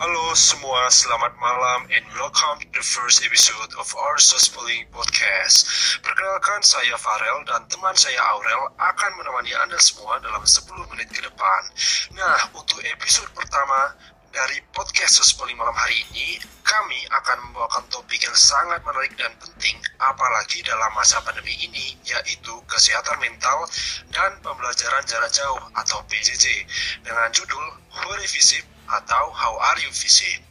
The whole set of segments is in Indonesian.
Halo semua, selamat malam and welcome to the first episode of our Sospoling Podcast. Perkenalkan saya Farel dan teman saya Aurel akan menemani Anda semua dalam 10 menit ke depan. Nah, untuk episode pertama dari podcast Sospoling malam hari ini, kami akan membawakan topik yang sangat menarik dan penting, apalagi dalam masa pandemi ini, yaitu kesehatan mental dan pembelajaran jarak jauh atau PJJ, dengan judul Hore Visip atau How Are You Visit.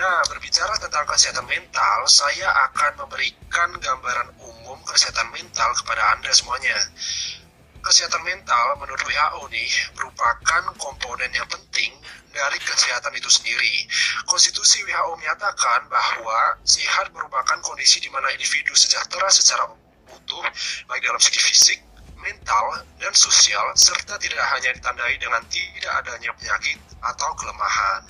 Nah, berbicara tentang kesehatan mental, saya akan memberikan gambaran umum kesehatan mental kepada Anda semuanya. Kesehatan mental menurut WHO nih merupakan komponen yang penting dari kesehatan itu sendiri. Konstitusi WHO menyatakan bahwa sehat merupakan kondisi di mana individu sejahtera secara utuh, baik dalam segi fisik, mental, dan sosial, serta tidak hanya ditandai dengan tidak adanya penyakit atau kelemahan.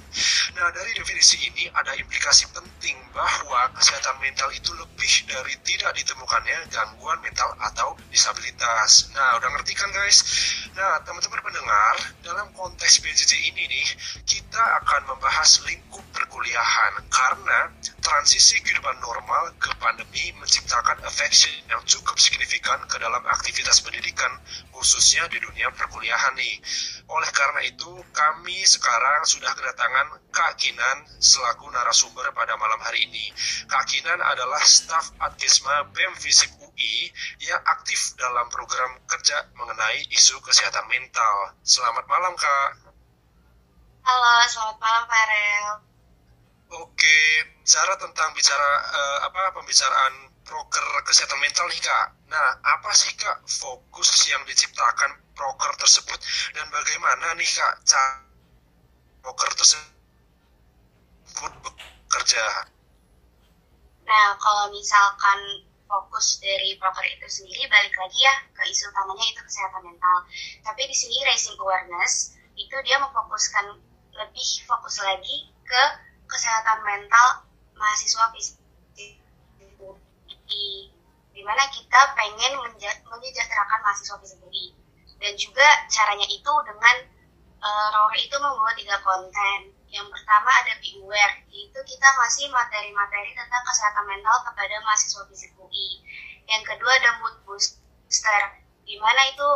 Nah, dari definisi ini ada implikasi penting bahwa kesehatan mental itu lebih dari tidak ditemukannya gangguan mental atau disabilitas. Nah, udah ngerti kan guys? Nah, teman-teman pendengar, dalam konteks PJJ ini nih, kita akan membahas lingkup perkuliahan karena transisi kehidupan normal ke pandemi menciptakan efek yang cukup signifikan ke dalam aktivitas pendidikan khususnya di dunia perkuliahan nih. Oleh karena itu, kami sekarang sudah kedatangan Kak Kinan selaku narasumber pada malam hari ini. Kak Kinan adalah staf Adkesma BEM Visip UI yang aktif dalam program kerja mengenai isu kesehatan mental. Selamat malam, Kak. Halo, selamat malam, Farel. Oke, cara tentang bicara uh, apa pembicaraan proker kesehatan mental nih kak. Nah, apa sih kak fokus yang diciptakan proker tersebut dan bagaimana nih kak cara proker tersebut bekerja? Nah, kalau misalkan fokus dari proker itu sendiri balik lagi ya ke isu utamanya itu kesehatan mental. Tapi di sini raising awareness itu dia memfokuskan lebih fokus lagi ke kesehatan mental mahasiswa fisik di di mana kita pengen menyejahterakan mahasiswa fisik dan juga caranya itu dengan uh, Roar itu membuat tiga konten. Yang pertama ada Be Aware yaitu kita masih materi-materi tentang kesehatan mental kepada mahasiswa fisik UI yang kedua ada Mood Booster di mana itu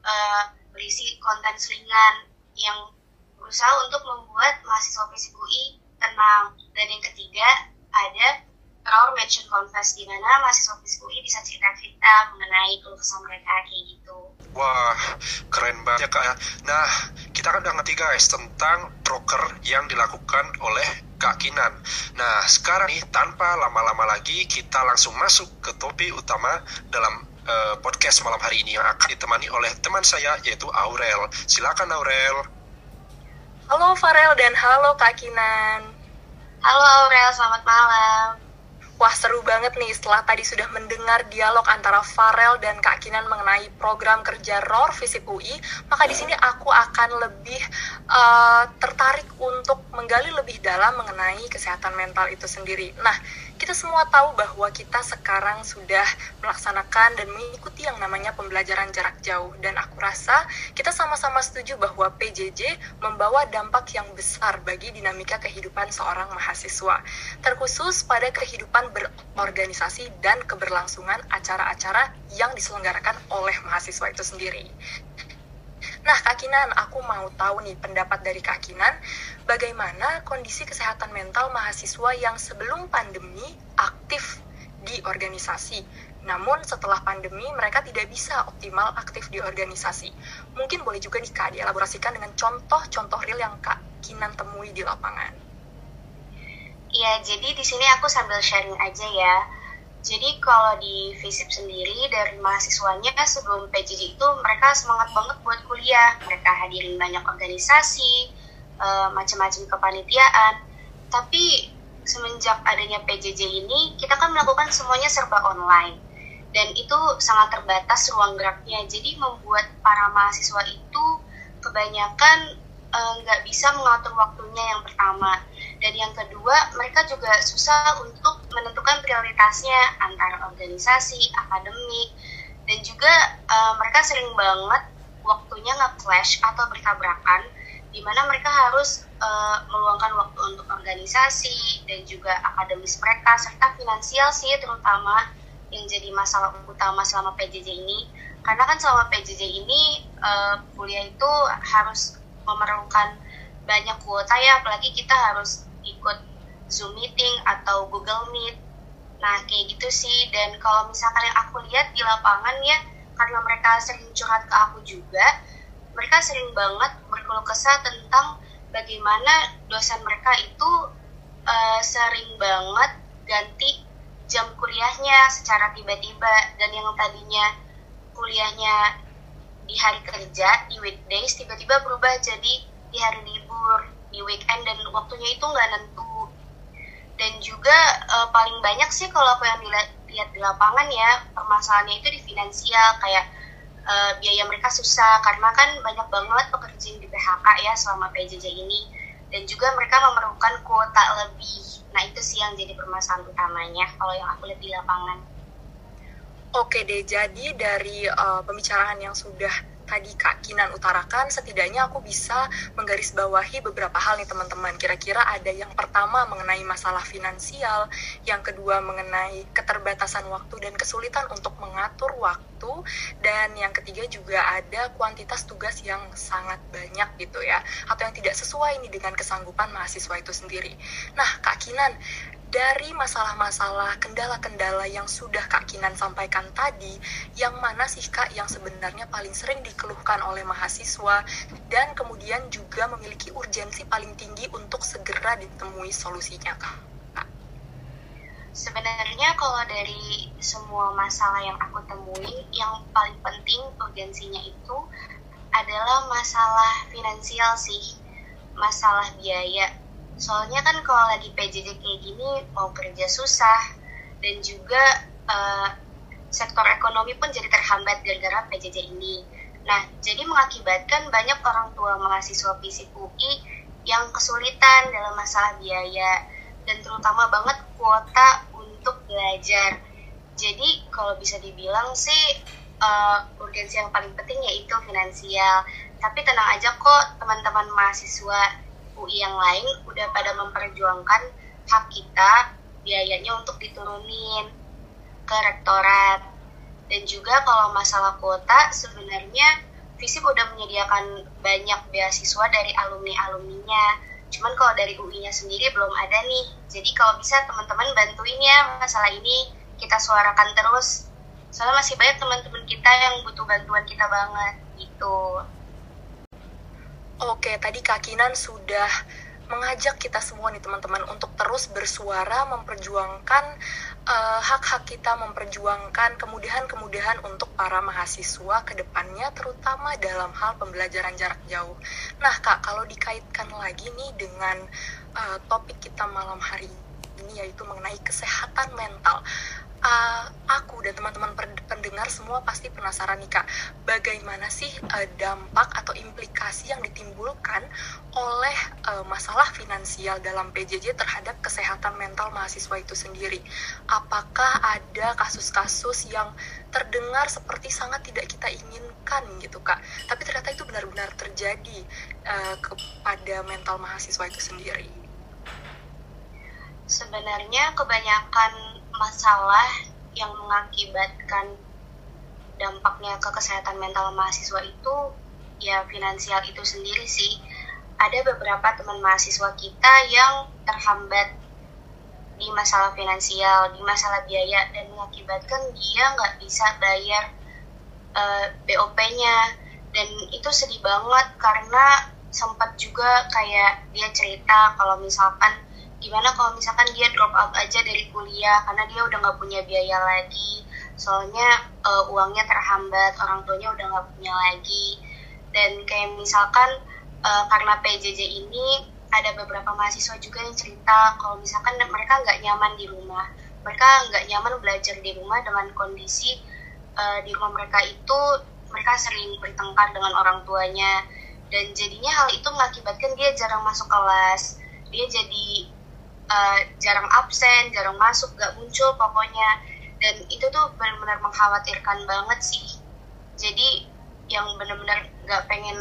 uh, berisi konten selingan yang berusaha untuk membuat mahasiswa fisik UI tenang. Dan yang ketiga ada Raur Mention Confess di mana mahasiswa UI bisa cerita-cerita mengenai keluh kesah mereka kayak gitu. Wah, keren banget ya kak. Nah, kita kan udah ngerti guys tentang broker yang dilakukan oleh Kak Kinan. Nah, sekarang nih tanpa lama-lama lagi kita langsung masuk ke topik utama dalam uh, podcast malam hari ini yang akan ditemani oleh teman saya yaitu Aurel. Silakan Aurel. Halo Farel dan halo Kak Kinan. Halo Aurel, selamat malam. Wah seru banget nih setelah tadi sudah mendengar dialog antara Farel dan Kak Kinan mengenai program kerja ROR Visip UI, maka di sini aku akan lebih uh, tertarik untuk menggali lebih dalam mengenai kesehatan mental itu sendiri. Nah, kita semua tahu bahwa kita sekarang sudah melaksanakan dan mengikuti yang namanya pembelajaran jarak jauh dan aku rasa kita sama-sama setuju bahwa PJJ membawa dampak yang besar bagi dinamika kehidupan seorang mahasiswa terkhusus pada kehidupan berorganisasi dan keberlangsungan acara-acara yang diselenggarakan oleh mahasiswa itu sendiri. Nah, Kakinan, aku mau tahu nih pendapat dari Kakinan, bagaimana kondisi kesehatan mental mahasiswa yang sebelum pandemi aktif di organisasi. Namun setelah pandemi mereka tidak bisa optimal aktif di organisasi. Mungkin boleh juga nih Kak dielaborasikan dengan contoh-contoh real yang Kak Kinan temui di lapangan. Iya, jadi di sini aku sambil sharing aja ya jadi kalau di FISIP sendiri dari mahasiswanya sebelum PJJ itu mereka semangat banget buat kuliah. Mereka hadirin banyak organisasi, uh, macam-macam kepanitiaan. Tapi semenjak adanya PJJ ini, kita kan melakukan semuanya serba online. Dan itu sangat terbatas ruang geraknya. Jadi membuat para mahasiswa itu kebanyakan nggak uh, bisa mengatur waktunya yang pertama. Dan yang kedua mereka juga susah untuk menentukan prioritasnya antara organisasi, akademik, dan juga uh, mereka sering banget waktunya nge-clash atau bertabrakan di mana mereka harus uh, meluangkan waktu untuk organisasi dan juga akademis mereka serta finansial sih terutama yang jadi masalah utama selama PJJ ini. Karena kan selama PJJ ini uh, kuliah itu harus memerlukan banyak kuota ya apalagi kita harus ikut Zoom meeting atau Google Meet. Nah kayak gitu sih. Dan kalau misalkan yang aku lihat di lapangan ya karena mereka sering curhat ke aku juga mereka sering banget berkeluh kesah tentang bagaimana dosen mereka itu uh, sering banget ganti jam kuliahnya secara tiba-tiba. Dan yang tadinya kuliahnya di hari kerja di weekdays tiba-tiba berubah jadi di hari libur di weekend dan waktunya itu nggak nentu. Dan juga uh, paling banyak sih kalau aku yang dilihat lihat di lapangan ya permasalahannya itu di finansial kayak uh, biaya mereka susah karena kan banyak banget pekerja yang di PHK ya selama PJJ ini. Dan juga mereka memerlukan kuota lebih. Nah itu sih yang jadi permasalahan utamanya kalau yang aku lihat di lapangan Oke deh, jadi dari uh, pembicaraan yang sudah tadi Kak Kinan utarakan, setidaknya aku bisa menggarisbawahi beberapa hal nih teman-teman. Kira-kira ada yang pertama mengenai masalah finansial, yang kedua mengenai keterbatasan waktu dan kesulitan untuk mengatur waktu, dan yang ketiga juga ada kuantitas tugas yang sangat banyak gitu ya, atau yang tidak sesuai ini dengan kesanggupan mahasiswa itu sendiri. Nah, Kak Kinan, dari masalah-masalah kendala-kendala yang sudah Kak Kinan sampaikan tadi, yang mana sih Kak yang sebenarnya paling sering dikeluhkan oleh mahasiswa dan kemudian juga memiliki urgensi paling tinggi untuk segera ditemui solusinya Kak? Sebenarnya kalau dari semua masalah yang aku temui, yang paling penting urgensinya itu adalah masalah finansial sih, masalah biaya soalnya kan kalau lagi PJJ kayak gini mau kerja susah dan juga uh, sektor ekonomi pun jadi terhambat gara-gara PJJ ini. Nah, jadi mengakibatkan banyak orang tua mahasiswa fisik UI yang kesulitan dalam masalah biaya dan terutama banget kuota untuk belajar. Jadi kalau bisa dibilang sih uh, urgensi yang paling penting yaitu finansial. Tapi tenang aja kok teman-teman mahasiswa UI yang lain udah pada memperjuangkan hak kita biayanya untuk diturunin ke rektorat. Dan juga kalau masalah kuota sebenarnya FISIP udah menyediakan banyak beasiswa dari alumni-alumninya. Cuman kalau dari UI-nya sendiri belum ada nih. Jadi kalau bisa teman-teman bantuin ya masalah ini kita suarakan terus. Soalnya masih banyak teman-teman kita yang butuh bantuan kita banget gitu Oke, tadi Kak Kinan sudah mengajak kita semua nih teman-teman untuk terus bersuara memperjuangkan uh, hak-hak kita memperjuangkan kemudahan-kemudahan untuk para mahasiswa ke depannya terutama dalam hal pembelajaran jarak jauh. Nah, Kak, kalau dikaitkan lagi nih dengan uh, topik kita malam hari ini yaitu mengenai kesehatan mental uh, aku dan teman-teman pendengar semua pasti penasaran nih kak, bagaimana sih uh, dampak atau implikasi yang ditimbulkan oleh uh, masalah finansial dalam PJJ terhadap kesehatan mental mahasiswa itu sendiri? Apakah ada kasus-kasus yang terdengar seperti sangat tidak kita inginkan gitu kak, tapi ternyata itu benar-benar terjadi uh, kepada mental mahasiswa itu sendiri? Sebenarnya kebanyakan masalah yang mengakibatkan dampaknya ke kesehatan mental mahasiswa itu ya finansial itu sendiri sih. Ada beberapa teman mahasiswa kita yang terhambat di masalah finansial, di masalah biaya dan mengakibatkan dia nggak bisa bayar uh, eh, BOP-nya dan itu sedih banget karena sempat juga kayak dia cerita kalau misalkan gimana kalau misalkan dia drop out aja dari kuliah? Karena dia udah nggak punya biaya lagi. Soalnya uh, uangnya terhambat orang tuanya udah nggak punya lagi. Dan kayak misalkan uh, karena PJJ ini ada beberapa mahasiswa juga yang cerita kalau misalkan mereka nggak nyaman di rumah. Mereka nggak nyaman belajar di rumah dengan kondisi uh, di rumah mereka itu mereka sering bertengkar dengan orang tuanya. Dan jadinya hal itu mengakibatkan dia jarang masuk kelas. Dia jadi uh, jarang absen, jarang masuk, gak muncul pokoknya. Dan itu tuh benar-benar mengkhawatirkan banget sih. Jadi yang benar-benar gak pengen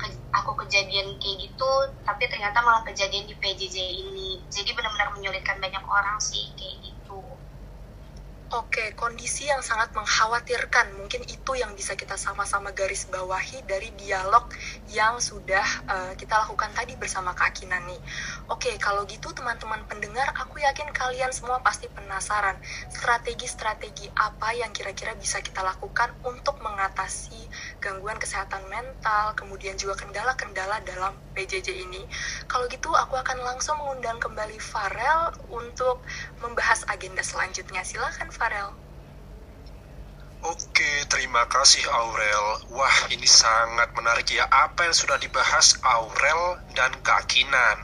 ke, aku kejadian kayak gitu tapi ternyata malah kejadian di PJJ ini jadi benar-benar menyulitkan banyak orang sih kayak gitu Oke, kondisi yang sangat mengkhawatirkan. Mungkin itu yang bisa kita sama-sama garis bawahi dari dialog yang sudah uh, kita lakukan tadi bersama Kak Kinan nih. Oke, kalau gitu teman-teman pendengar, aku yakin kalian semua pasti penasaran strategi-strategi apa yang kira-kira bisa kita lakukan untuk mengatasi gangguan kesehatan mental, kemudian juga kendala-kendala dalam PJJ ini. Kalau gitu, aku akan langsung mengundang kembali Farel untuk membahas agenda selanjutnya. Silakan Farel. Oke, terima kasih Aurel. Wah, ini sangat menarik ya apa yang sudah dibahas Aurel dan Kak Kinan.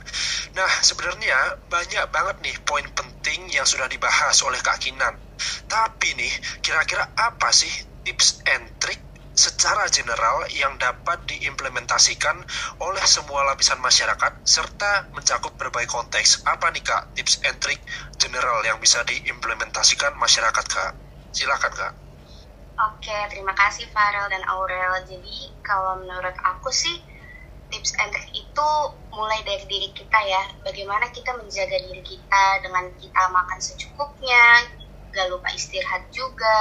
Nah, sebenarnya banyak banget nih poin penting yang sudah dibahas oleh Kak Kinan. Tapi nih, kira-kira apa sih tips and trick secara general yang dapat diimplementasikan oleh semua lapisan masyarakat serta mencakup berbagai konteks. Apa nih Kak tips and trick general yang bisa diimplementasikan masyarakat Kak? Silakan Kak. Oke, terima kasih Farel dan Aurel. Jadi kalau menurut aku sih tips and trick itu mulai dari diri kita ya. Bagaimana kita menjaga diri kita dengan kita makan secukupnya, gak lupa istirahat juga.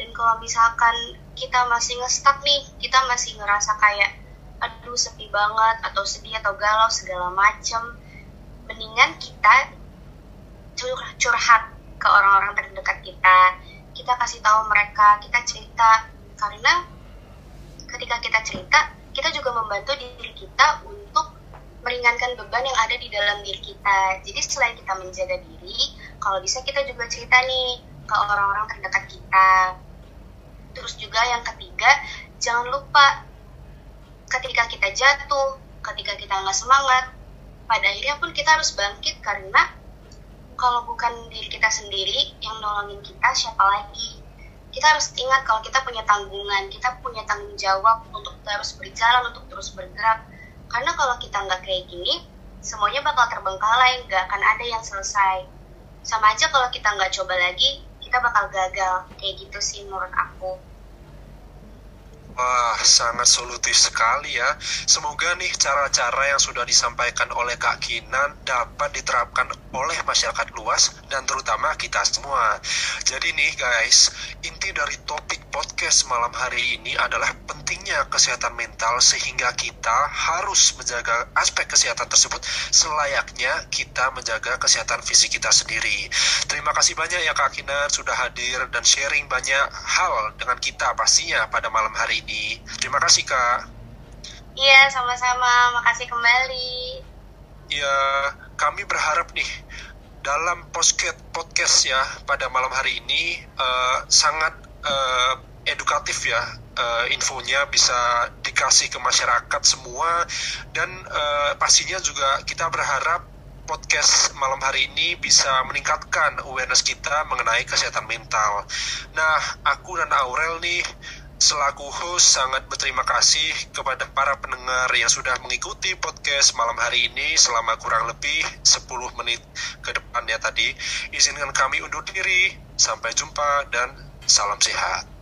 Dan kalau misalkan kita masih ngestak nih, kita masih ngerasa kayak aduh sepi banget atau sedih atau galau segala macem, mendingan kita curhat ke orang-orang terdekat kita. Kita kasih tahu mereka, kita cerita karena ketika kita cerita, kita juga membantu diri kita untuk meringankan beban yang ada di dalam diri kita. Jadi selain kita menjaga diri, kalau bisa kita juga cerita nih ke orang-orang terdekat kita Terus juga yang ketiga, jangan lupa ketika kita jatuh, ketika kita nggak semangat, pada akhirnya pun kita harus bangkit karena kalau bukan diri kita sendiri yang nolongin kita, siapa lagi? Kita harus ingat kalau kita punya tanggungan, kita punya tanggung jawab untuk terus berjalan, untuk terus bergerak. Karena kalau kita nggak kayak gini, semuanya bakal terbengkalai, nggak akan ada yang selesai. Sama aja kalau kita nggak coba lagi, kita bakal gagal. Kayak gitu sih menurut aku Wah, sangat solutif sekali ya. Semoga nih cara-cara yang sudah disampaikan oleh Kak Kinan dapat diterapkan oleh masyarakat luas dan terutama kita semua. Jadi nih guys, inti dari topik podcast malam hari ini adalah pentingnya kesehatan mental sehingga kita harus menjaga aspek kesehatan tersebut selayaknya kita menjaga kesehatan fisik kita sendiri. Terima kasih banyak ya Kak Kinan sudah hadir dan sharing banyak hal dengan kita pastinya pada malam hari ini. Terima kasih Kak. Iya, sama-sama. Makasih kembali. Iya, kami berharap nih dalam podcast podcast ya pada malam hari ini uh, sangat uh, edukatif ya uh, infonya bisa dikasih ke masyarakat semua dan uh, pastinya juga kita berharap podcast malam hari ini bisa meningkatkan awareness kita mengenai kesehatan mental. Nah, aku dan Aurel nih Selaku host sangat berterima kasih kepada para pendengar yang sudah mengikuti podcast malam hari ini selama kurang lebih 10 menit ke depannya tadi. Izinkan kami undur diri. Sampai jumpa dan salam sehat.